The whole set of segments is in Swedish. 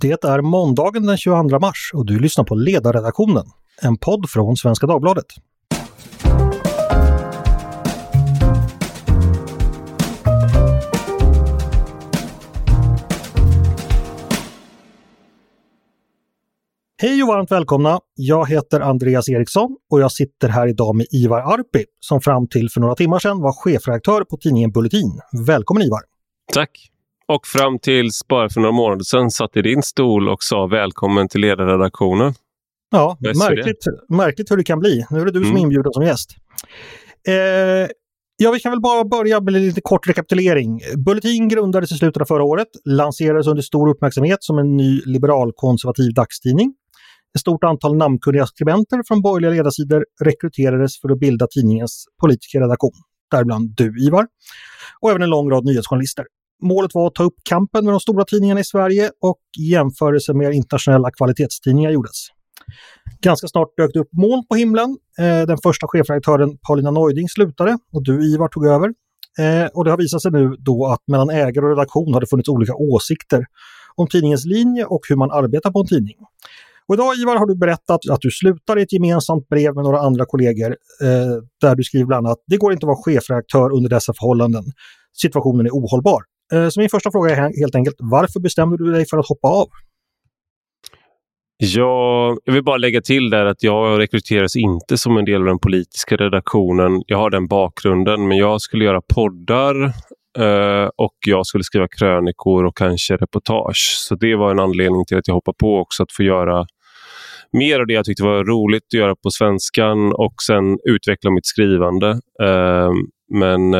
Det är måndagen den 22 mars och du lyssnar på Ledarredaktionen, en podd från Svenska Dagbladet. Hej och varmt välkomna! Jag heter Andreas Eriksson och jag sitter här idag med Ivar Arpi som fram till för några timmar sedan var chefredaktör på tidningen Bulletin. Välkommen Ivar! Tack! Och fram tills bara för några månader sedan satt i din stol och sa välkommen till ledarredaktionen. Ja, märkligt, märkligt hur det kan bli. Nu är det du som är mm. inbjuden som gäst. Eh, ja, vi kan väl bara börja med lite kort rekapitulering. Bulletin grundades i slutet av förra året, lanserades under stor uppmärksamhet som en ny liberal-konservativ dagstidning. Ett stort antal namnkunniga skribenter från borgerliga ledarsidor rekryterades för att bilda tidningens politiska redaktion, däribland du Ivar, och även en lång rad nyhetsjournalister. Målet var att ta upp kampen med de stora tidningarna i Sverige och jämförelse med internationella kvalitetstidningar gjordes. Ganska snart dök det upp moln på himlen. Eh, den första chefredaktören Paulina Neuding slutade och du Ivar tog över. Eh, och det har visat sig nu då att mellan ägare och redaktion har det funnits olika åsikter om tidningens linje och hur man arbetar på en tidning. Och idag Ivar har du berättat att du slutar i ett gemensamt brev med några andra kollegor eh, där du skriver bland annat det går inte att vara chefredaktör under dessa förhållanden. Situationen är ohållbar. Eh, så min första fråga är helt enkelt, varför bestämde du dig för att hoppa av? Ja, jag vill bara lägga till där att jag rekryteras inte som en del av den politiska redaktionen. Jag har den bakgrunden, men jag skulle göra poddar eh, och jag skulle skriva krönikor och kanske reportage. Så det var en anledning till att jag hoppade på också, att få göra mer av det jag tyckte var roligt att göra på svenskan och sen utveckla mitt skrivande. Eh, men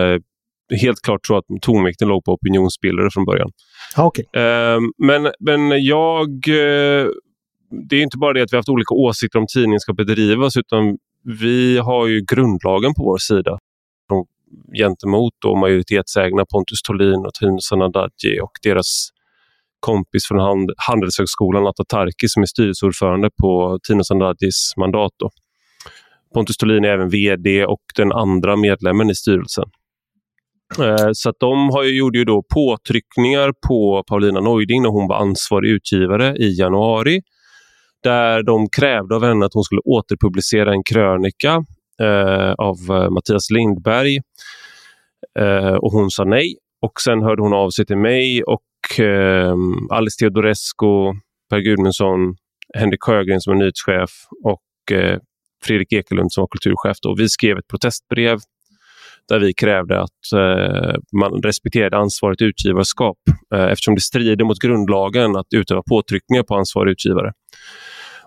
helt klart tror att tonvikten låg på opinionsbildare från början. okay. eh, men, men jag... Eh, det är inte bara det att vi har haft olika åsikter om tidningen ska bedrivas utan vi har ju grundlagen på vår sida gentemot då majoritetsägarna Pontus Tolin och Tino Sanandaji och deras kompis från hand, Handelshögskolan Atatarki som är styrelseordförande på Tino Sanandajis mandat. Då. Pontus Tolin är även VD och den andra medlemmen i styrelsen. Eh, så att de har ju, gjorde ju då påtryckningar på Paulina Neuding när hon var ansvarig utgivare i januari. Där de krävde av henne att hon skulle återpublicera en krönika eh, av eh, Mattias Lindberg. Eh, och hon sa nej. Och sen hörde hon av sig till mig och eh, Alice Teodorescu, Per Gudmundsson, Henrik Sjögren som är nyhetschef och eh, Fredrik Ekelund som var kulturchef. Då. Vi skrev ett protestbrev där vi krävde att eh, man respekterade ansvarigt utgivarskap eh, eftersom det strider mot grundlagen att utöva påtryckningar på ansvarig utgivare.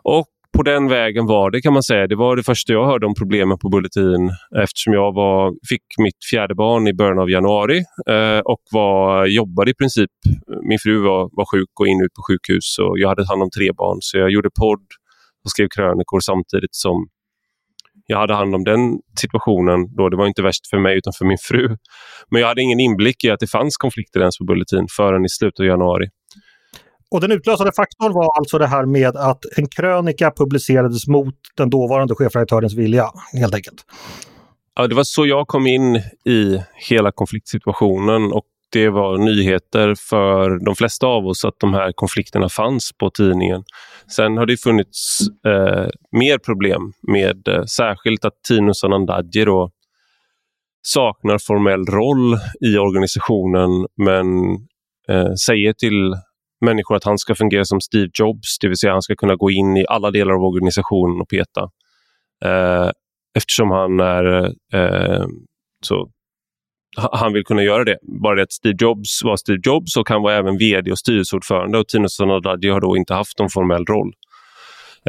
Och på den vägen var det kan man säga. Det var det första jag hörde om problemen på Bulletin eftersom jag var, fick mitt fjärde barn i början av januari eh, och var, jobbade i princip. Min fru var, var sjuk och in ut på sjukhus och jag hade hand om tre barn så jag gjorde podd och skrev krönikor samtidigt som jag hade hand om den situationen. Då. Det var inte värst för mig utan för min fru. Men jag hade ingen inblick i att det fanns konflikter ens på Bulletin förrän i slutet av januari. Och den utlösande faktorn var alltså det här med att en krönika publicerades mot den dåvarande chefredaktörens vilja, helt enkelt. Ja, det var så jag kom in i hela konfliktsituationen och det var nyheter för de flesta av oss att de här konflikterna fanns på tidningen. Sen har det funnits eh, mer problem med eh, särskilt att Tino Sanandaji då saknar formell roll i organisationen men eh, säger till människor att han ska fungera som Steve Jobs, det vill säga han ska kunna gå in i alla delar av organisationen och peta. Eh, eftersom han är eh, så han vill kunna göra det. Bara det att Steve Jobs var Steve Jobs och han var även VD och styrelseordförande och Tino Sanadadji har då inte haft någon formell roll.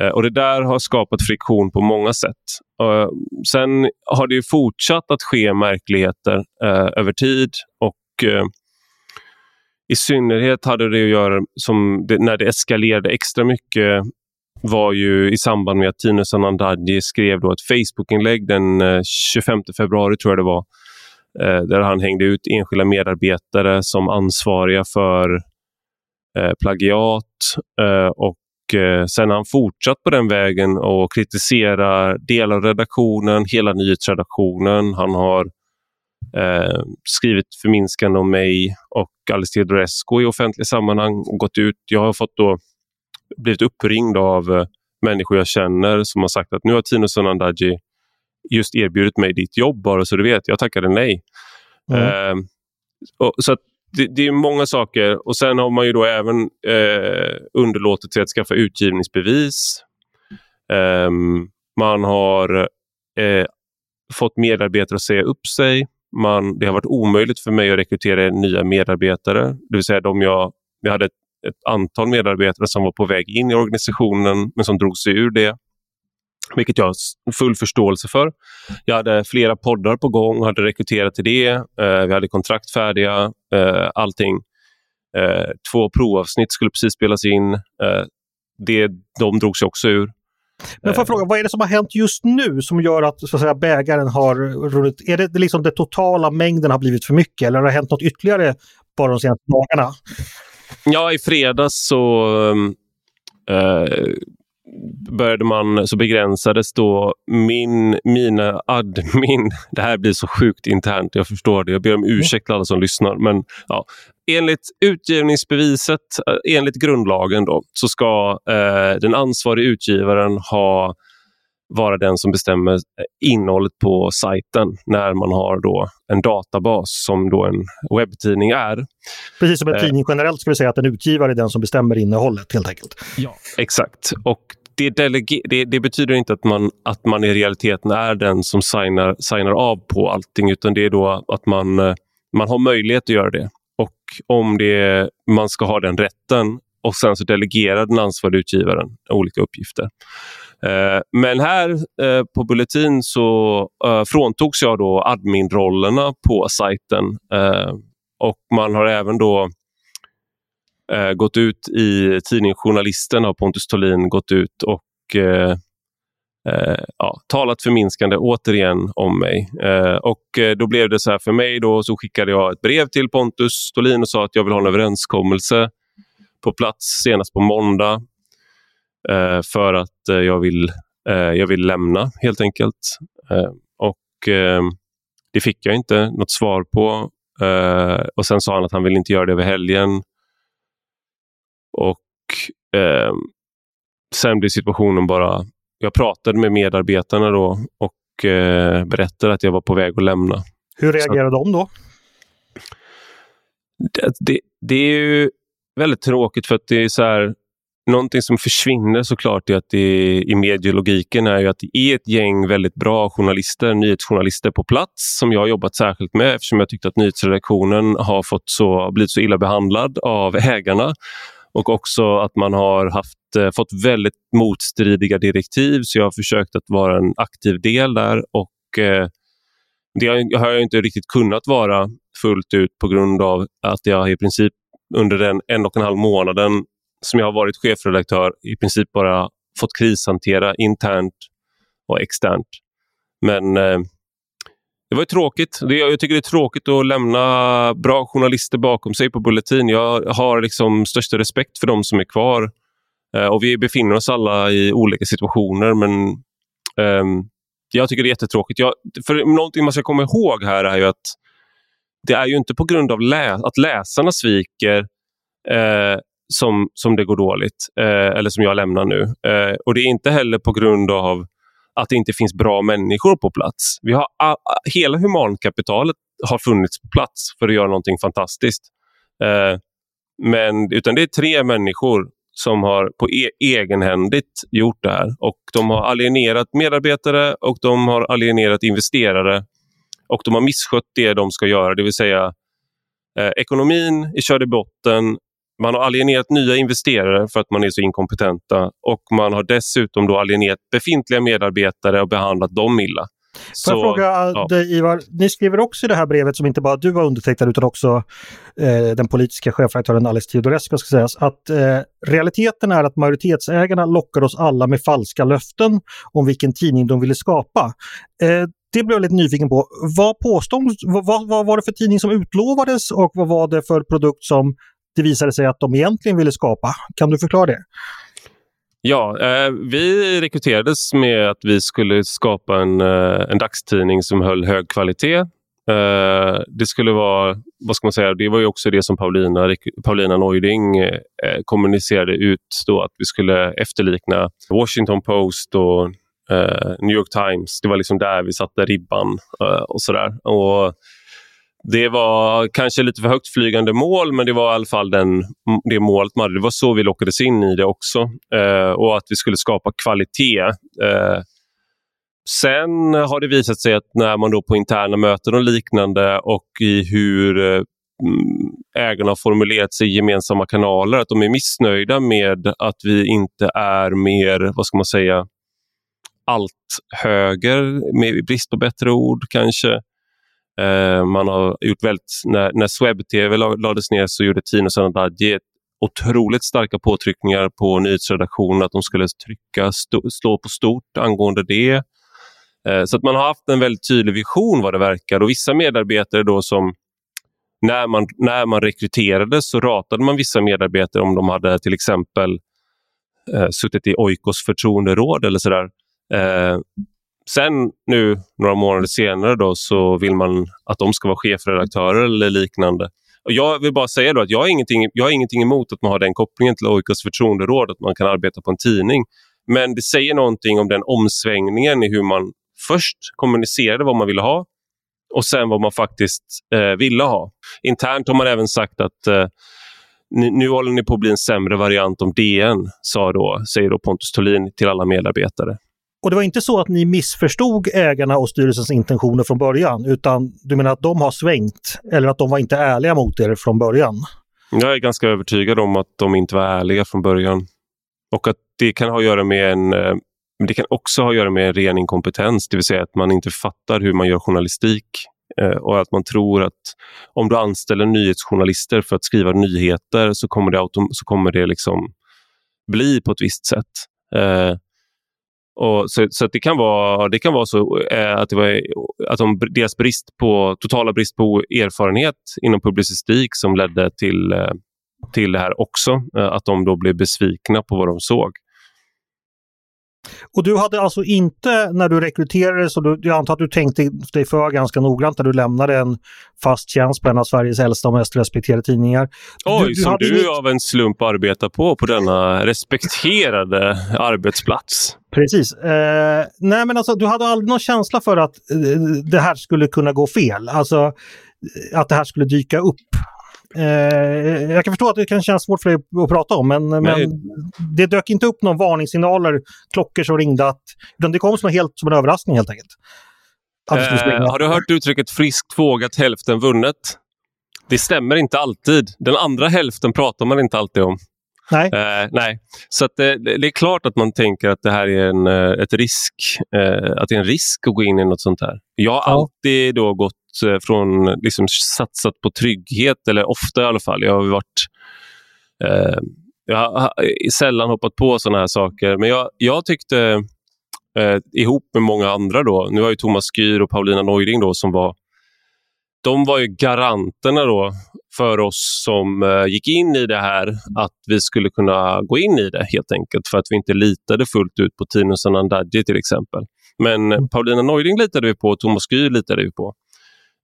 Eh, och Det där har skapat friktion på många sätt. Eh, sen har det fortsatt att ske märkligheter eh, över tid och i synnerhet hade det att göra som det, när det eskalerade extra mycket var ju i samband med att Tino Sanandaji skrev då ett Facebookinlägg den 25 februari tror jag det var Eh, Eh, där han hängde ut enskilda medarbetare som ansvariga för eh, plagiat eh, och eh, sen har han fortsatt på den vägen och kritiserar delar av redaktionen, hela nyhetsredaktionen. Han har eh, skrivit förminskande om mig och Alice Teodorescu i offentliga sammanhang och gått ut. Jag har fått då blivit uppringd av eh, människor jag känner som har sagt att nu har Tino Sonandaji just erbjudit mig ditt jobb bara så du vet. Jag tackade nej. Mm. Eh, och, så det, det, är många saker och sen har man ju då även eh, underlåtit sig att skaffa utgivningsbevis. Eh, man har eh, fått medarbetare att säga upp sig. Man, det har varit omöjligt för mig att rekrytera nya medarbetare. Det vill säga de jag, jag hade ett, ett antal medarbetare som var på väg in i organisationen men som drog sig ur det vilket jag har full förståelse för. Jag hade flera poddar på gång, hade rekryterat till det. Eh, vi hade kontrakt färdiga, eh, allting. Eh, två provavsnitt skulle precis spelas in. Eh, det, de drog sig också ur. Men får jag fråga, vad är det som har hänt just nu som gör att, så att säga, bägaren har runnit? Är det liksom den totala mängden har blivit för mycket eller har det hänt något ytterligare bara de senaste dagarna? Ja, i fredags så äh, började man, så begränsades då min, mina admin, det här blir så sjukt internt, jag förstår det, jag ber om ursäkt till alla som lyssnar, men ja, enligt utgivningsbeviset, eh, enligt grundlagen då, så ska eh, den ansvariga utgivaren ha vara den som bestämmer eh, innehållet på sajten när man har då en databas som då en webbtidning är. Precis som en eh. tidning generellt ska vi säga att en utgivare är den som bestämmer innehållet helt enkelt. Ja, exakt. Och det, det, det, betyder inte att man, att man i realiteten är den som signar, signar av på allting utan det är då att man, eh, man har möjlighet att göra det. Och om det, man ska ha den rätten och sen så delegerar den ansvariga utgivaren olika uppgifter. Eh, men här eh, på Bulletin så eh, fråntogs jag då adminrollerna på sajten eh, och man har även då eh, gått ut i tidningen Journalisten har Pontus Tolin gått ut och eh, eh, ja, talat förminskande återigen om mig. Eh, och eh, då blev det så här för mig då så skickade jag ett brev till Pontus Tolin och sa att jag vill ha en överenskommelse på plats senast på måndag eh, för att eh, jag, vill, eh, jag vill lämna helt enkelt. och det fick jag inte något svar på. och Sen sa han att han vill inte göra det över helgen. Och eh, Sen blev situationen bara... Jag pratade med medarbetarna då och eh, berättade att jag var på väg att lämna. Hur reagerade Så, de då? Det, det, det, är ju väldigt tråkigt för att det är så här... Någonting som försvinner såklart är att det, i medielogiken är ju att det är ett gäng väldigt bra journalister, nyhetsjournalister på plats som jag har jobbat särskilt med eftersom jag tyckte att nyhetsredaktionen har fått så, blivit så illa behandlad av ägarna och också att man har haft, eh, fått väldigt motstridiga direktiv så jag har försökt att vara en aktiv del där och eh, det har jag inte riktigt kunnat vara fullt ut på grund av att jag i princip under den en och en halv månaden som jag har varit chefredaktör i princip bara fått krishantera internt och externt. Men eh, det var tråkigt. jag tycker det är tråkigt att lämna bra journalister bakom sig på Bulletin. Jag har liksom största respekt för de som är kvar. Eh, och Vi befinner oss alla i olika situationer, men um, jag tycker det är jättetråkigt. Jag, för någonting man ska komma ihåg här är ju att det är ju inte på grund av lä att läsarna sviker eh, som, som det går dåligt, eh, eller som jag lämnar nu. Eh, och det är inte heller på grund av att det inte finns bra människor på plats. Vi har, hela humankapitalet har funnits på plats för att göra någonting fantastiskt. Eh, men, utan det är tre människor som har på e egenhändigt gjort det här. Och De har alienerat medarbetare och de har alienerat investerare och de har misskött det de ska göra, det vill säga eh, ekonomin är körd i botten, man har alienerat nya investerare för att man är så inkompetenta och man har dessutom då alienerat befintliga medarbetare och behandlat dem illa. Får jag fråga ja. dig Ivar, ni skriver också i det här brevet som inte bara du har undertecknat utan också eh, den politiska chefredaktören Alice Teodorescu ska sägas, att eh, realiteten är att majoritetsägarna lockar oss alla med falska löften om vilken tidning de ville skapa. Eh, det blev jag lite nyfiken på. Vad påstås, vad, vad var det för tidning som utlovades och vad var det för produkt som det visade sig att de egentligen ville skapa. Kan du förklara det? Ja, eh, vi rekryterades med att vi skulle skapa en, eh, en dagstidning som höll hög kvalitet. Eh, det skulle vara, vad ska man säga, det var ju också det som Paulina, Paulina Neuding eh, kommunicerade ut då att vi skulle efterlikna Washington Post och eh, New York Times. Det var liksom där vi satte ribban eh, och sådär. Och det var kanske lite för högt flygande mål, men det var i alla fall den, det målet man hade. Det var så vi lockades in i det också. Eh, och att vi skulle skapa kvalitet. Eh, sen har det visat sig att när man då på interna möten och liknande och i hur eh, mm, ägarna har formulerat sig i gemensamma kanaler, att de är missnöjda med att vi inte är mer, vad ska man säga, allt höger, med brist på bättre ord kanske. Eh, man har gjort väldigt, när, när Sweb-TV lades ner så gjorde Tino Sanandaji otroligt starka påtryckningar på nyhetsredaktionen att de skulle trycka, stå, slå på stort angående det. Eh, så att man har haft en väldigt tydlig vision vad det verkar och vissa medarbetare då som när man, när man rekryterades så ratade man vissa medarbetare om de hade till exempel eh, suttit i Oikos förtroenderåd eller sådär. Eh, Sen nu några månader senare då, så vill man att de ska vara chefredaktörer eller liknande. Och jag vill bara säga då att jag har, ingenting, jag har ingenting emot att man har den kopplingen till OIKs förtroenderåd, att man kan arbeta på en tidning. Men det säger någonting om den omsvängningen i hur man först kommunicerade vad man ville ha och sen vad man faktiskt eh, ville ha. Internt har man även sagt att eh, nu, nu håller ni på att bli en sämre variant om DN, sa då, säger då Pontus Tolin till alla medarbetare. Och det var inte så att ni missförstod ägarna och styrelsens intentioner från början, utan du menar att de har svängt eller att de var inte ärliga mot er från början? Jag är ganska övertygad om att de inte var ärliga från början. Och att det kan ha att göra med en eh, det kan också ha att göra med en ren inkompetens, det vill säga att man inte fattar hur man gör journalistik eh, och att man tror att om du anställer nyhetsjournalister för att skriva nyheter så kommer det, autom så kommer det liksom bli på ett visst sätt. Eh, och så, så det, kan vara, det kan vara så eh, att, det var, att de, deras brist på, totala brist på erfarenhet inom publicistik som ledde till, eh, till det här också. Eh, att de då blev besvikna på vad de såg. Och du hade alltså inte, när du rekryterades, och du, jag antar att du tänkte dig för ganska noggrant när du lämnade en fast tjänst på en av Sveriges äldsta och mest respekterade tidningar. Oj, du, du som du inget... av en slump arbetar på, på denna respekterade arbetsplats. Precis. Eh, nej men alltså du hade aldrig någon känsla för att eh, det här skulle kunna gå fel, alltså att det här skulle dyka upp Eh, jag kan förstå att det kan kännas svårt för dig att prata om, men, men det dök inte upp några varningssignaler, klockor som ringde, att, utan det kom som helt som en överraskning helt enkelt. Eh, har du hört uttrycket friskt vågat hälften vunnet? Det stämmer inte alltid. Den andra hälften pratar man inte alltid om. Nej. Eh, nej. Så att det, det, är klart att man tänker att det här är en, eh, ett risk, eh, att det är en risk att gå in i något sånt här. Jag har ja. alltid då gått Eh, från liksom satsat på trygghet, eller ofta i alla fall. Jag har varit eh, jag har sällan hoppat på sådana här saker, men jag, jag tyckte eh, ihop med många andra då, nu har ju Thomas Skyr och Paulina Neuding då som var de var ju garanterna då för oss som eh, gick in i det här att vi skulle kunna gå in i det helt enkelt för att vi inte litade fullt ut på Tino Sanandaji till exempel. Men mm. Paulina Neuding litade vi på och Thomas Skyr litade vi på.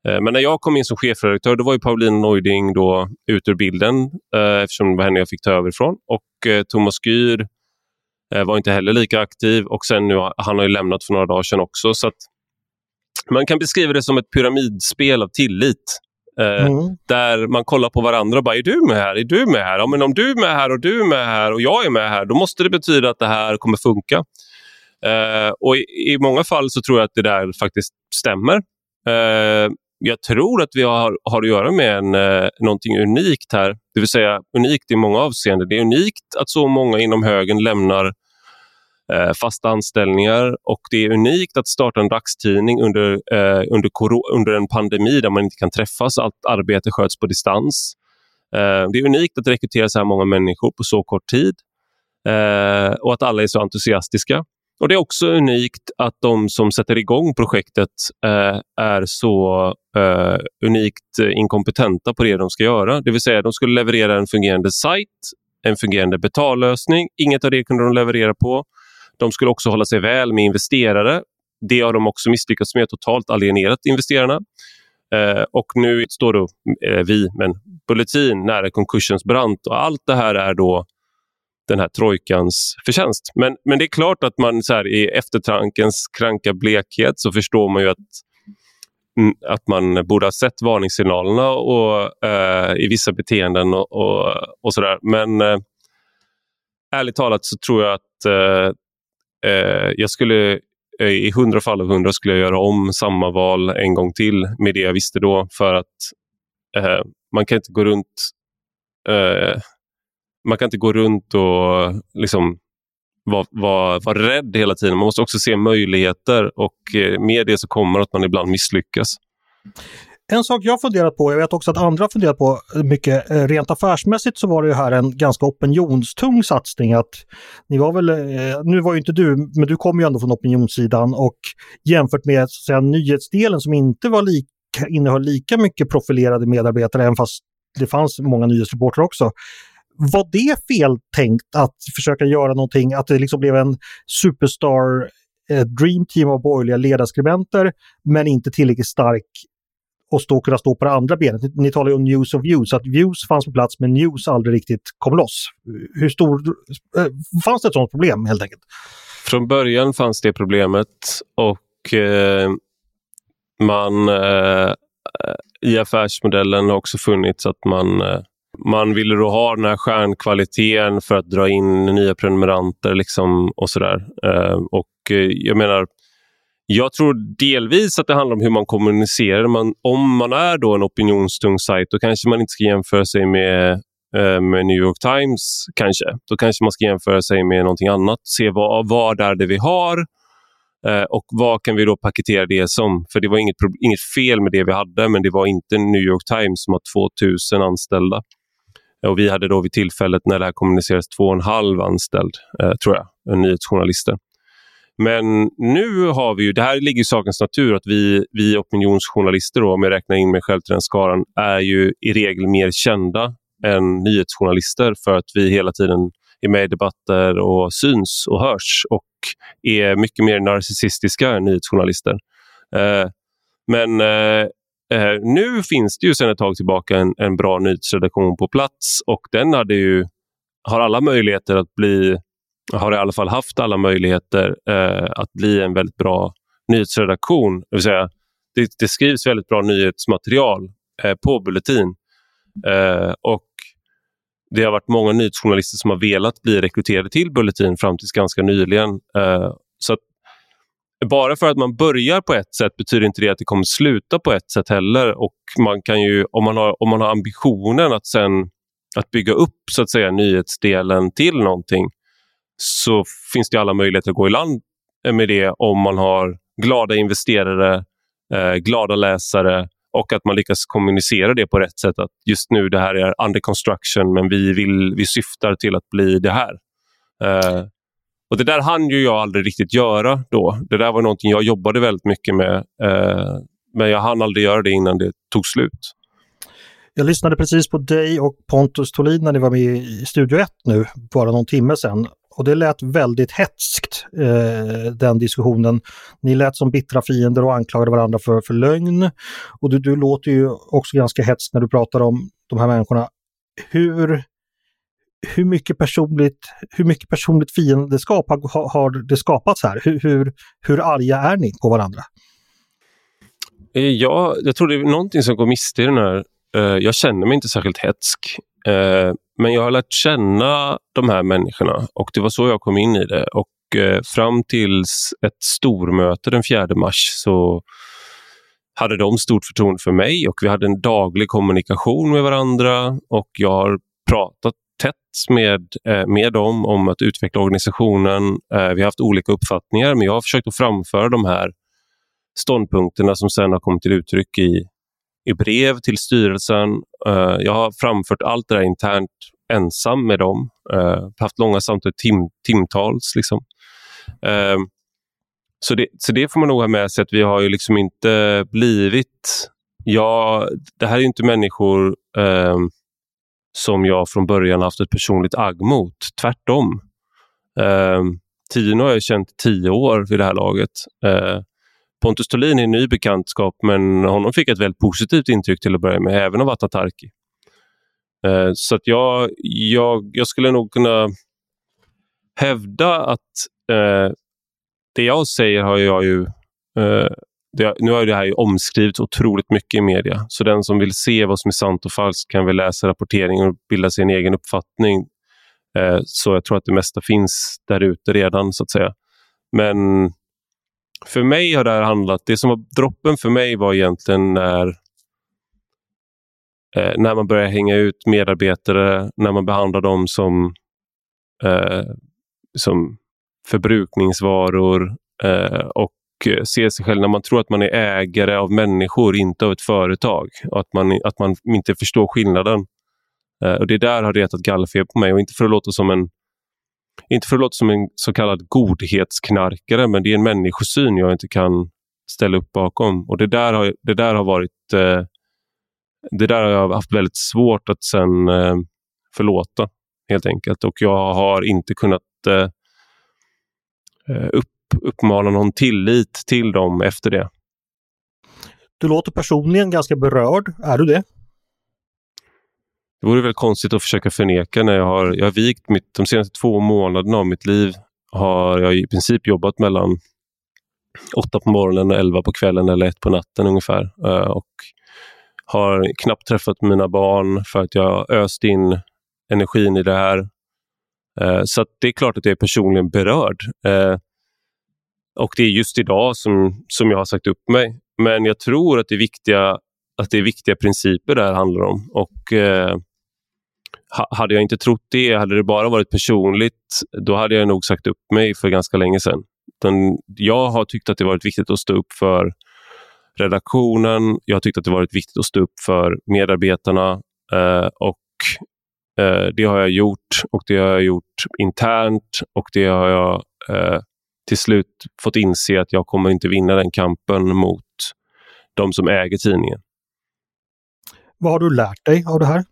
Eh, men när jag kom in som chefredaktör då var ju Pauline Neuding då ut ur bilden eh, eftersom det var henne jag fick ta över ifrån. Och Thomas Gyr var inte heller lika aktiv och sen nu, han har ju lämnat för några dagar sedan också. Så man kan beskriva det som ett pyramidspel av tillit. Mm. Där man kollar på varandra och bara, är du med här? Är du med här? Ja, men om du är med här och du är med här och jag är med här, då måste det betyda att det här kommer funka. Uh, och i, i, många fall så tror jag att det där faktiskt stämmer. Uh, jag tror att vi har, har att göra med en, eh, någonting unikt här. Det vill säga unikt i många avseenden. Det är unikt att så många inom högen lämnar eh, fasta anställningar och det är unikt att starta en dagstidning under, eh, under, under en pandemi där man inte kan träffas. Allt arbete sköts på distans. Eh, det är unikt att rekrytera så här många människor på så kort tid eh, och att alla är så entusiastiska. Och Det är också unikt att de som sätter igång projektet eh, är så eh, unikt inkompetenta på det de ska göra. Det vill säga, de skulle leverera en fungerande sajt, en fungerande betallösning. Inget av det kunde de leverera på. De skulle också hålla sig väl med investerare. Det har de också misslyckats med, totalt alienerat investerarna. Eh, och nu står då eh, vi, men Bulletin nära konkursens brant och allt det här är då den här trojkans förtjänst. Men, men det är klart att man så här, i eftertankens kranka blekhet så förstår man ju att, mm, att man borde ha sett varningssignalerna och, eh, i vissa beteenden och, och, och sådär. Men eh, ärligt talat så tror jag att eh, eh, jag skulle eh, i hundra fall av hundra skulle jag göra om samma val en gång till med det jag visste då. För att eh, man kan inte gå runt eh, man kan inte gå runt och liksom vara var, var rädd hela tiden. Man måste också se möjligheter och eh, med det så kommer att man ibland misslyckas. En sak jag funderat på, jag vet också att andra funderat på eh, mycket, eh, rent affärsmässigt så var det ju här en ganska opinionstung satsning. Att ni var väl, eh, nu var ju inte du, men du kom ju ändå från opinionssidan och jämfört med så att säga, nyhetsdelen som inte var lika, innehöll lika mycket profilerade medarbetare, även fast det fanns många nyhetsreportrar också. Var det fel tänkt att försöka göra någonting, att det liksom blev en superstar-dreamteam dream team av borgerliga ledarskribenter, men inte tillräckligt stark och stå, kunna stå på det andra benet. Ni, ni talar ju om news of views, att views fanns på plats men news aldrig riktigt kom loss. Hur stor, eh, fanns det ett sådant problem helt enkelt? Från början fanns det problemet och eh, man eh, i affärsmodellen har också funnits att man eh, man ville då ha den här stjärnkvaliteten för att dra in nya prenumeranter liksom och sådär. Eh, och eh, jag menar, jag tror delvis att det handlar om hur man kommunicerar. Man, om man är då en opinionstung sajt då kanske man inte ska jämföra sig med, eh, med New York Times. kanske. Då kanske man ska jämföra sig med någonting annat. Se vad, vad är det vi har eh, och vad kan vi då paketera det som. För det var inget, inget fel med det vi hade men det var inte New York Times som har 2000 anställda. Och vi hade då vid tillfället när det här kommunicerades två och en halv anställd, eh, tror jag, nyhetsjournalister. Men nu har vi ju, det här ligger i sakens natur att vi, vi opinionsjournalister, då, om jag räknar in mig själv till den skaran, är ju i regel mer kända än nyhetsjournalister för att vi hela tiden är med i debatter och syns och hörs och är mycket mer narcissistiska än nyhetsjournalister. Eh, men eh, eh, nu finns det ju sedan ett tag tillbaka en, en bra nyhetsredaktion på plats och den hade ju, har alla möjligheter att bli har i alla fall haft alla möjligheter eh, att bli en väldigt bra nyhetsredaktion. Det, vill säga, det, det skrivs väldigt bra nyhetsmaterial eh, på Bulletin. Eh, och det har varit många nyhetsjournalister som har velat bli rekryterade till Bulletin fram tills ganska nyligen. Eh, så att, bara för att man börjar på ett sätt betyder inte det att det kommer sluta på ett sätt heller. Och man kan ju, om, man har, om man har ambitionen att sen att bygga upp så att säga nyhetsdelen till någonting så finns det alla möjligheter att gå i land eh, med det om man har glada investerare, eh, glada läsare och att man lyckas kommunicera det på rätt sätt. Att just nu det här är under construction men vi, vill, vi syftar till att bli det här. Eh, och Det där hann ju jag aldrig riktigt göra då. Det där var någonting jag jobbade väldigt mycket med. Eh, men jag hann aldrig göra det innan det tog slut. Jag lyssnade precis på dig och Pontus Tolin när ni var med i Studio 1 nu, bara någon timme sedan. Och det lät väldigt hetskt, eh, den diskussionen. Ni lät som bittra fiender och anklagade varandra för, för lögn. Och du, du låter ju också ganska hetskt när du pratar om de här människorna. Hur, hur, mycket, personligt, hur mycket personligt fiendeskap har, har det skapats här? Hur, hur, hur arga är ni på varandra? Eh, ja, jag tror det är någonting som går miste i den här. Eh, jag känner mig inte särskilt hetsk. Eh, men jag har lärt känna de här människorna och det var så jag kom in i det. Och eh, fram tills ett stormöte den 4 mars så hade de stort förtroende för mig och vi hade en daglig kommunikation med varandra och jag har pratat tätt med, eh, med dem om att utveckla organisationen. Vi har haft olika uppfattningar men jag har försökt att framföra de här ståndpunkterna som sen har kommit till uttryck i i brev till styrelsen. Uh, jag har framfört allt det där internt ensam med dem. Uh, haft långa samtal, tim, timtals. Liksom. Uh, så, det, så det får man nog ha med sig att vi har ju liksom inte blivit... Ja, det här är inte människor ehm, som jag från början haft ett personligt agg mot. Tvärtom. Ehm, Tino har jag känt tio år vid det här laget. Eh, Pontus Thulin är en ny bekantskap men honom fick ett väldigt positivt intryck till att börja med, även av Atatarki. Eh, så att jag, jag, jag skulle nog kunna hävda att eh, det jag säger har jag ju... Eh, det, nu har det här ju omskrivits otroligt mycket i media. Så den som vill se vad som är sant och falskt kan väl läsa rapporteringen och bilda sig en egen uppfattning. Eh, så jag tror att det mesta finns där ute redan, så att säga. Men för mig har det här handlat... Det som var droppen för mig var egentligen när eh, när man börjar hänga ut medarbetare, när man behandlar dem som, eh, som förbrukningsvaror eh, och ser sig själv när man tror att man är ägare av människor, inte av ett företag. Och att man, att man inte förstår skillnaden. Eh, och Det där har retat gallfeber på mig och inte för att låta som en inte för att låta som en så kallad godhetsknarkare, men det är en människosyn jag inte kan ställa upp bakom. Och Det där har, det där har varit eh, det där har jag haft väldigt svårt att sen eh, förlåta helt enkelt. Och jag har inte kunnat eh, eh upp, uppmana någon tillit till dem efter det. Du låter personligen ganska berörd. Är du det? Det vore väl konstigt att försöka förneka när jag har, jag har vikt mitt, de senaste två månaderna av mitt liv har jag i princip jobbat mellan åtta på morgonen och elva på kvällen eller ett på natten ungefär. Eh, och har knappt träffat mina barn för att jag öst in energin i det här. Eh, så det är klart att jag är personligen berörd. Eh, och det är just idag som, som jag har sagt upp mig. Men jag tror att det är viktiga, att det är viktiga principer det här handlar om. Och eh, hade jag inte trott det, hade det bara varit personligt, då hade jag nog sagt upp mig för ganska länge sedan. Den, jag har tyckt att det varit viktigt att stå upp för redaktionen. Jag har tyckt att det varit viktigt att stå upp för medarbetarna eh, och eh, det har jag gjort och det har jag gjort internt och det har jag eh, till slut fått inse att jag kommer inte vinna den kampen mot de som äger tidningen. Vad har du lärt dig av det här?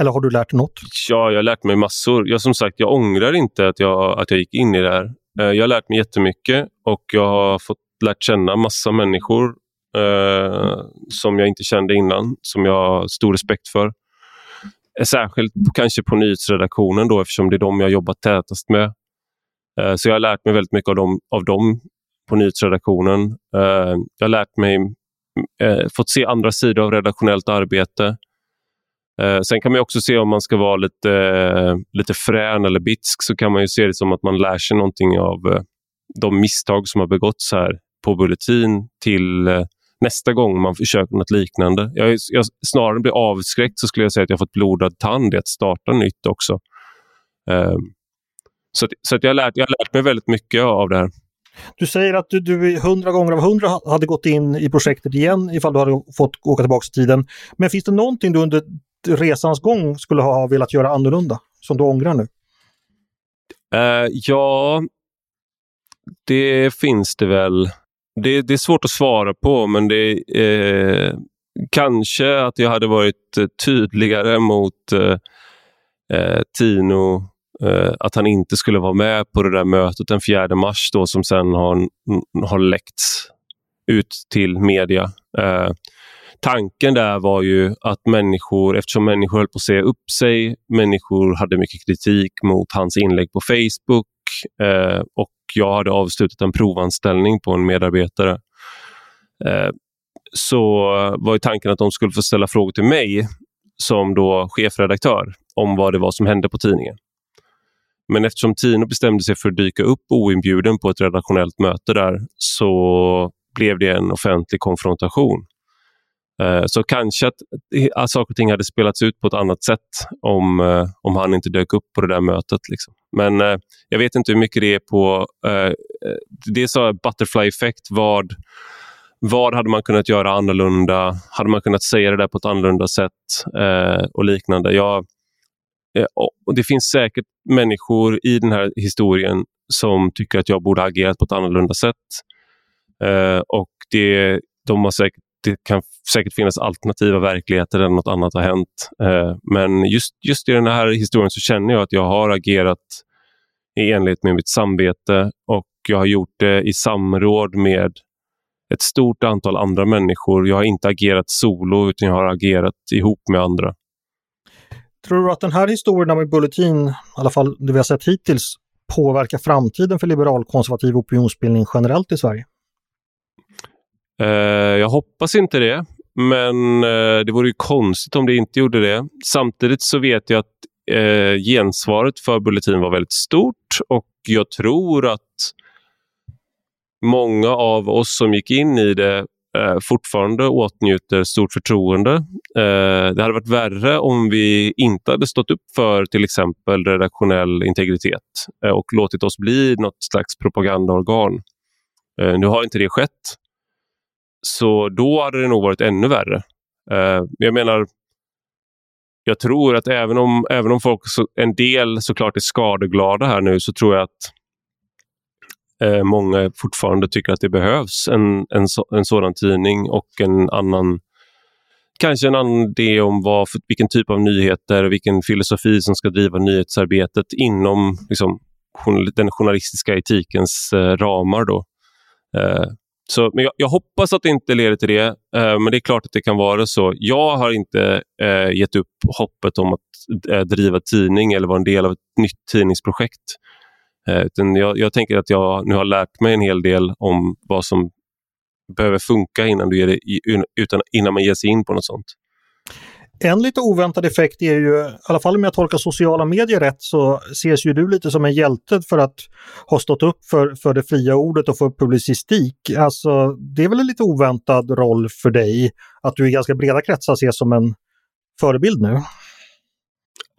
Eller har du lärt dig något? Ja, jag har lärt mig massor. Jag, som sagt, jag ångrar inte att jag, att jag gick in i det här. Eh, jag har lärt mig jättemycket och jag har fått lärt känna massa människor eh, som jag inte kände innan, som jag har stor respekt för. Eh, särskilt kanske på nyhetsredaktionen då, eftersom det är de jag jobbat tätast med. Eh, så jag har lärt mig väldigt mycket av dem, av dem på nyhetsredaktionen. Eh, jag har lärt mig, eh, fått se andra sidor av redaktionellt arbete. Eh, sen kan man också se om man ska vara lite, eh, lite frän eller bitsk så kan man ju se det som att man lär sig någonting av eh, de misstag som har begåtts här på Bulletin till eh, nästa gång man försöker något liknande. Jag, jag, snarare blir avskräckt så skulle jag säga att jag fått blodad tand i att starta nytt också. Ehm, så, så jag, har lärt, jag har lärt mig väldigt mycket av det här. Du säger att du, du hundra gånger av hundra hade gått in i projektet igen ifall du hade fått åka tillbaka i tiden. Men finns det någonting du under resans gång skulle ha velat göra annorlunda, som du ångrar nu? Uh, ja, det finns det väl. Det, det, är svårt att svara på, men det eh, kanske att jag hade varit eh, tydligare mot eh, eh, Tino eh, att han inte skulle vara med på det där mötet den 4 mars då, som sen har, har läckts ut till media. Tanken där var ju att människor, eftersom människor höll på att säga upp sig, människor hade mycket kritik mot hans inlägg på Facebook eh, och jag hade avslutat en provanställning på en medarbetare. Eh, så var ju tanken att de skulle få ställa frågor till mig som då chefredaktör om vad det var som hände på tidningen. Men eftersom Tino bestämde sig för att dyka upp oinbjuden på ett redaktionellt möte där så blev det en offentlig konfrontation. Eh, så kanske att, eh, att saker och ting hade spelats ut på ett annat sätt om, eh, om han inte dök upp på det där mötet. Liksom. Men jag vet inte hur mycket det är på... Det är så butterfly effect. Vad, vad hade man kunnat göra annorlunda? Hade man kunnat säga det där på ett annorlunda sätt? och liknande. Jag, och det finns säkert människor i den här historien som tycker att jag borde ha agerat på ett annorlunda sätt. och det, de har säkert det kan säkert finnas alternativa verkligheter där något annat har hänt. Eh, men just, just i den här historien så känner jag att jag har agerat i enlighet med mitt samvete och jag har gjort det i samråd med ett stort antal andra människor. Jag har inte agerat solo utan jag har agerat ihop med andra. Tror du att den här historien med Bulletin, i alla fall det vi har sett hittills, påverkar framtiden för liberal konservativ opinionsbildning generellt i Sverige? Eh, jag hoppas inte det, men eh, det vore ju konstigt om det inte gjorde det. Samtidigt så vet jag att eh, gensvaret för Bulletin var väldigt stort och jag tror att många av oss som gick in i det eh, fortfarande åtnjuter stort förtroende. Eh, det hade varit värre om vi inte hade stått upp för till exempel redaktionell integritet eh, och låtit oss bli något slags propagandaorgan. Eh, nu har inte det skett. Så då hade det nog varit ännu värre. Eh, jag menar, jag tror att även om, även om folk så, en del såklart är skadeglada här nu så tror jag att eh, många fortfarande tycker att det behövs en, en, så, en sådan tidning och en annan kanske en annan idé om vad, för, vilken typ av nyheter och vilken filosofi som ska driva nyhetsarbetet inom liksom, den journalistiska etikens eh, ramar. Då. Eh, så, men jag, jag, hoppas att det inte leder till det, eh, men det är klart att det kan vara så. Jag har inte eh, gett upp hoppet om att eh, driva tidning eller vara en del av ett nytt tidningsprojekt. Eh, utan jag, jag, tänker att jag nu har lärt mig en hel del om vad som behöver funka innan, du ger det, utan, innan man ger sig in på något sånt. En lite oväntad effekt är ju, i alla fall om jag tolkar sociala medier rätt, så ses ju du lite som en hjälte för att ha stått upp för, för det fria ordet och för publicistik. Alltså, det är väl en lite oväntad roll för dig att du i ganska breda kretsar ses som en förebild nu?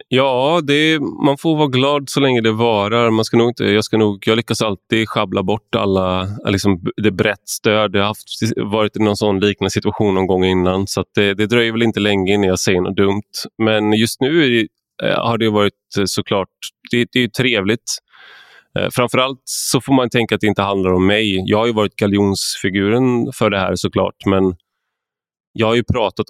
Ja, det man får vara glad så länge det varar. Man ska nog inte, jag, ska nog, jag lyckas alltid schabbla bort alla, liksom, det brett stöd. Jag har haft, varit i någon sån liknande situation någon gång innan så det, det dröjer väl inte länge innan jag säger något dumt. Men just nu eh, har det varit eh, såklart, det, det är trevligt. Eh, framförallt så får man tänka att det inte handlar om mig. Jag har ju varit galjonsfiguren för det här såklart, men jag har ju pratat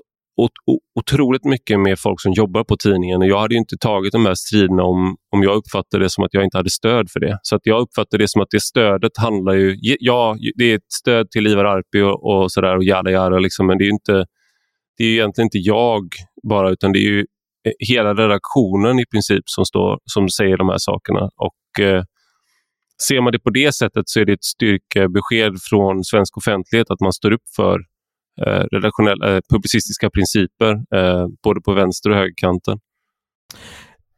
otroligt mycket med folk som jobbar på tidningen. Och jag hade inte tagit de här striderna om, om jag uppfattade det som att jag inte hade stöd för det. Så att jag uppfattar det som att det stödet handlar ju... Ja, det är ett stöd till Ivar Arpi och, och sådär och jada jada, liksom, men det är inte det är egentligen inte jag bara, utan det är ju eh, hela redaktionen i princip som, står, som säger de här sakerna. Och eh, Ser man det på det sättet så är det ett styrkebesked från svensk offentlighet att man står upp för Eh, redaktionella, eh, publicistiska principer eh, både på vänster och högerkanten.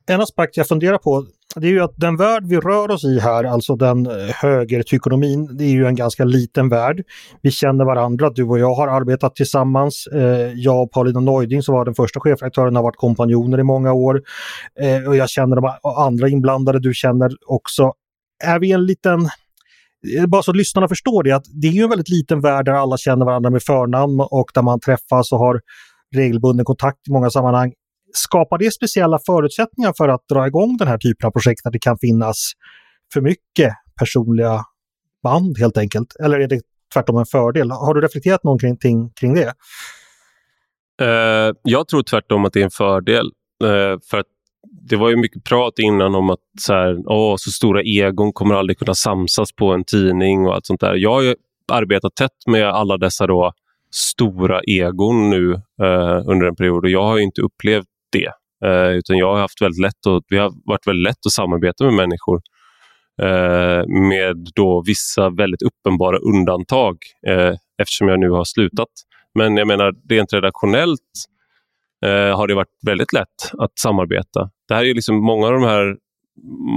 En aspekt jag funderar på det är ju att den värld vi rör oss i här, alltså den eh, högertykonomin, det är ju en ganska liten värld. Vi känner varandra, du och jag har arbetat tillsammans. Eh, jag och Paulina Neuding som var den första chefredaktören har varit kompanjoner i många år. Eh, och jag känner de andra inblandade du känner också. Är vi en liten Eh, bara så att lyssnarna förstår det, att det är ju en väldigt liten värld där alla känner varandra med förnamn och där man träffas och har regelbunden kontakt i många sammanhang. Skapar det speciella förutsättningar för att dra igång den här typen av projekt där det kan finnas för mycket personliga band helt enkelt? Eller är det tvärtom en fördel? Har du reflekterat någonting kring det? Uh, jag tror tvärtom att det är en fördel. Uh, för att det var ju mycket prat innan om att så, här, åh, så stora egon kommer aldrig kunna samsas på en tidning och allt sånt där. Jag har ju arbetat tätt med alla dessa då stora egon nu eh, under en period och jag har inte upplevt det. Eh, utan jag har haft väldigt lätt och, vi har varit väldigt lätt att samarbeta med människor. Eh, med då vissa väldigt uppenbara undantag eh, eftersom jag nu har slutat. Men jag menar rent redaktionellt eh, har det varit väldigt lätt att samarbeta. Det här är liksom många av de här,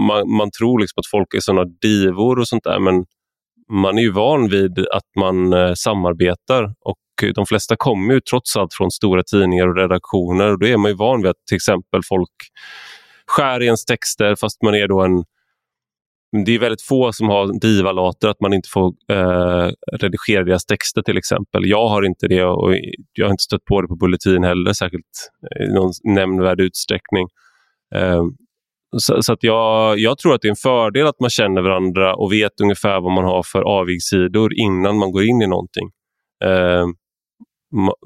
man, man tror liksom att folk är såna divor och sånt där, men man är ju van vid att man eh, samarbetar och de flesta kommer ju trots allt från stora tidningar och redaktioner och då är man ju van vid att till exempel folk skär i ens texter fast man är då en det är väldigt få som har divalater, att man inte får eh, redigera deras texter till exempel. Jag har inte det och jag har inte stött på det på Bulletin heller särskilt i någon nämnvärd utsträckning. Eh, så, så, att jag, jag tror att det är en fördel att man känner varandra och vet ungefär vad man har för avigsidor innan man går in i någonting. Eh,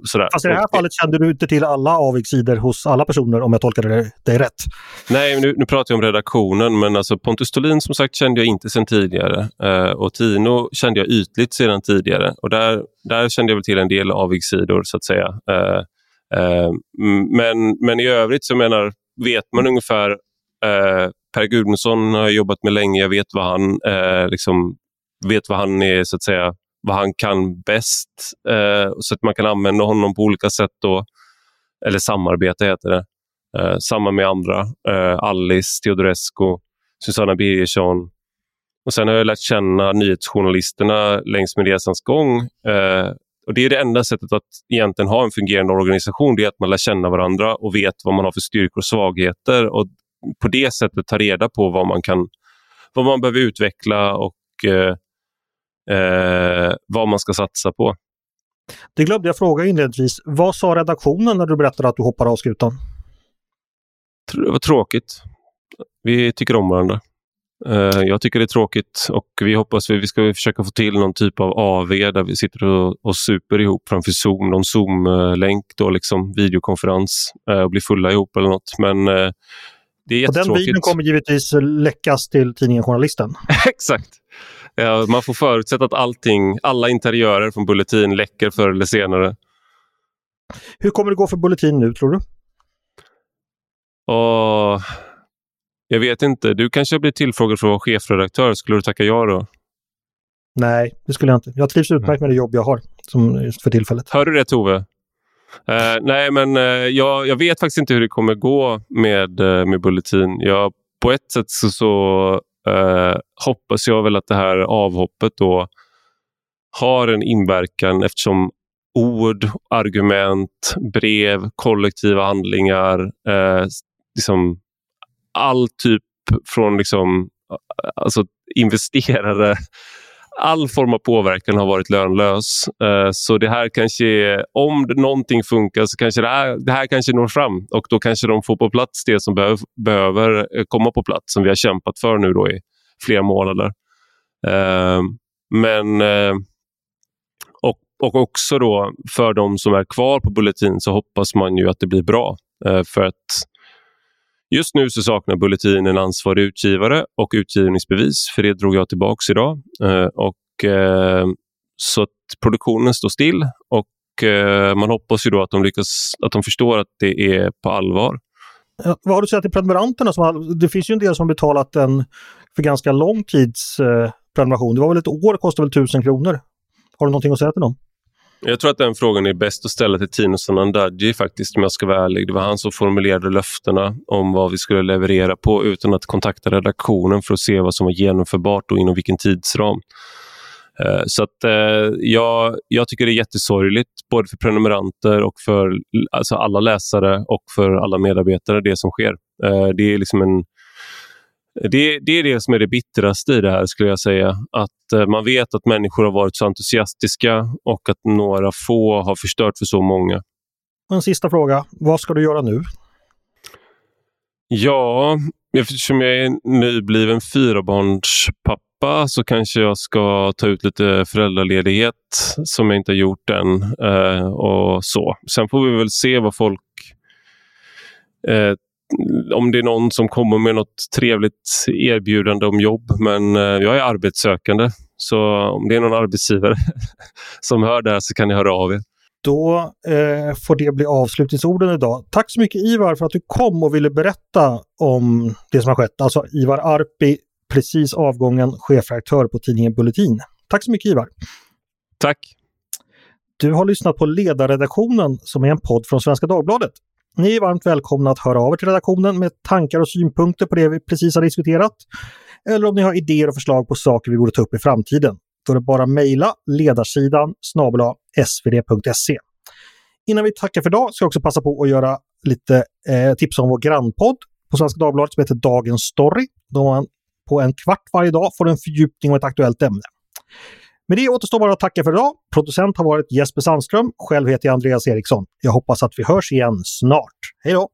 Sådär. Fast i det här fallet kände du inte till alla avigsidor hos alla personer om jag tolkade dig rätt? Nej, nu, nu pratar jag om redaktionen men alltså Pontus Stolin som sagt kände jag inte sedan tidigare eh, och Tino kände jag ytligt sedan tidigare och där, där kände jag väl till en del avigsidor så att säga. Eh, eh, men, men i övrigt så menar, vet man ungefär eh, Per Gudmundsson har jag jobbat med länge, jag vet vad han eh, liksom, vet vad han är så att säga vad han kan bäst eh, så att man kan använda honom på olika sätt. Då. Eller samarbete, heter det. Eh, samma med andra. Eh, Alice Teodorescu, Susanna Birgersson. Och sen har jag lärt känna nyhetsjournalisterna längs med resans gång. Eh, och Det är det enda sättet att egentligen ha en fungerande organisation. Det är att man lär känna varandra och vet vad man har för styrkor och svagheter. Och på det sättet ta reda på vad man kan vad man behöver utveckla och eh, eh, vad man ska satsa på. Det glömde jag fråga inledningsvis. Vad sa redaktionen när du berättade att du hoppade av skutan? Det var tråkigt. Vi tycker om varandra. Eh, jag tycker det är tråkigt och vi hoppas att vi ska försöka få till någon typ av AV där vi sitter och, och super ihop framför Zoom, någon Zoom-länk, då liksom videokonferens eh, och blir fulla ihop eller något. Men eh, det är jättetråkigt. Och den videon kommer givetvis läckas till tidningen Journalisten. Exakt. Ja, man får förutsätta att allting, alla interiörer från Bulletin läcker förr eller senare. Hur kommer det gå för Bulletin nu, tror du? Och, jag vet inte. Du kanske blir tillfrågad för att vara chefredaktör. Skulle du tacka ja då? Nej, det skulle jag inte. Jag trivs utmärkt med det jobb jag har som för tillfället. Hör du det Tove? Uh, nej, men uh, jag, jag, vet faktiskt inte hur det kommer gå med, uh, med Bulletin. Jag, på ett sätt så, så hoppas jag väl att det här avhoppet då har en inverkan eftersom ord, argument, brev, kollektiva handlingar, liksom all typ från liksom, alltså investerare all form av påverkan har varit lönlös. Eh, så det här kanske, om någonting funkar så kanske det här, det här kanske når fram och då kanske de får på plats det som behöv, behöver eh, komma på plats som vi har kämpat för nu då i flera månader. Eh, men och, och också då för de som är kvar på Bulletin så hoppas man ju att det blir bra. för att Just nu så saknar Bulletin en ansvarig utgivare och utgivningsbevis, för det drog jag tillbaks idag. Eh, och, eh, så att produktionen står still och eh, man hoppas ju då att de, lyckas, att de förstår att det är på allvar. Ja, vad har du att säga till prenumeranterna? Som har, det finns ju en del som betalat en för ganska lång tids eh, prenumeration. Det var väl ett år, kostade väl 1000 kronor. Har du någonting att säga till dem? Jag tror att den frågan är bäst att ställa till Tino Sanandaji faktiskt, om jag ska vara ärlig. Det var han som formulerade löftena om vad vi skulle leverera på utan att kontakta redaktionen för att se vad som var genomförbart och inom vilken tidsram. Eh, så att, eh, ja, jag, tycker det är jättesorgligt, både för prenumeranter och för alltså alla läsare och för alla medarbetare, det som sker. Eh, det är liksom en det, det, är det som är det bittraste i det här skulle jag säga. Att eh, man vet att människor har varit så entusiastiska och att några få har förstört för så många. En sista fråga. Vad ska du göra nu? Ja, eftersom jag är nybliven fyrabarnspappa så kanske jag ska ta ut lite föräldraledighet som jag inte har gjort än. Eh, och så. Sen får vi väl se vad folk eh, om det är någon som kommer med något trevligt erbjudande om jobb. Men eh, jag är arbetssökande. Så om det är någon arbetsgivare som hör det här så kan ni höra av er. Då eh, får det bli avslutningsorden idag. Tack så mycket Ivar för att du kom och ville berätta om det som har skett. Alltså Ivar Arpi, precis avgången chefredaktör på tidningen Bulletin. Tack så mycket Ivar! Tack! Du har lyssnat på Ledarredaktionen som är en podd från Svenska Dagbladet. Ni är varmt välkomna att höra av er till redaktionen med tankar och synpunkter på det vi precis har diskuterat. Eller om ni har idéer och förslag på saker vi borde ta upp i framtiden. Då är det bara mejla ledarsidan snabel svd.se. Innan vi tackar för idag ska jag också passa på att göra lite eh, tips om vår grannpodd på Svenska Dagbladet som heter Dagens Story. Då man på en kvart varje dag får en fördjupning och ett aktuellt ämne. Med det återstår bara att tacka för idag. Producent har varit Jesper Sandström. Själv heter jag Andreas Eriksson. Jag hoppas att vi hörs igen snart. Hej då!